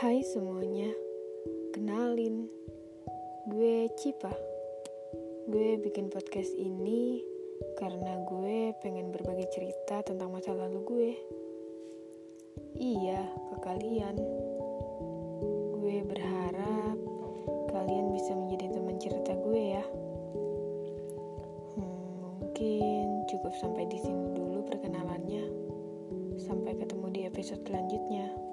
Hai semuanya, kenalin, gue Cipa. Gue bikin podcast ini karena gue pengen berbagi cerita tentang masa lalu gue. Iya, ke kalian. Gue berharap kalian bisa menjadi teman cerita gue ya. Hmm, mungkin cukup sampai di sini dulu perkenalannya. Sampai ketemu di episode selanjutnya.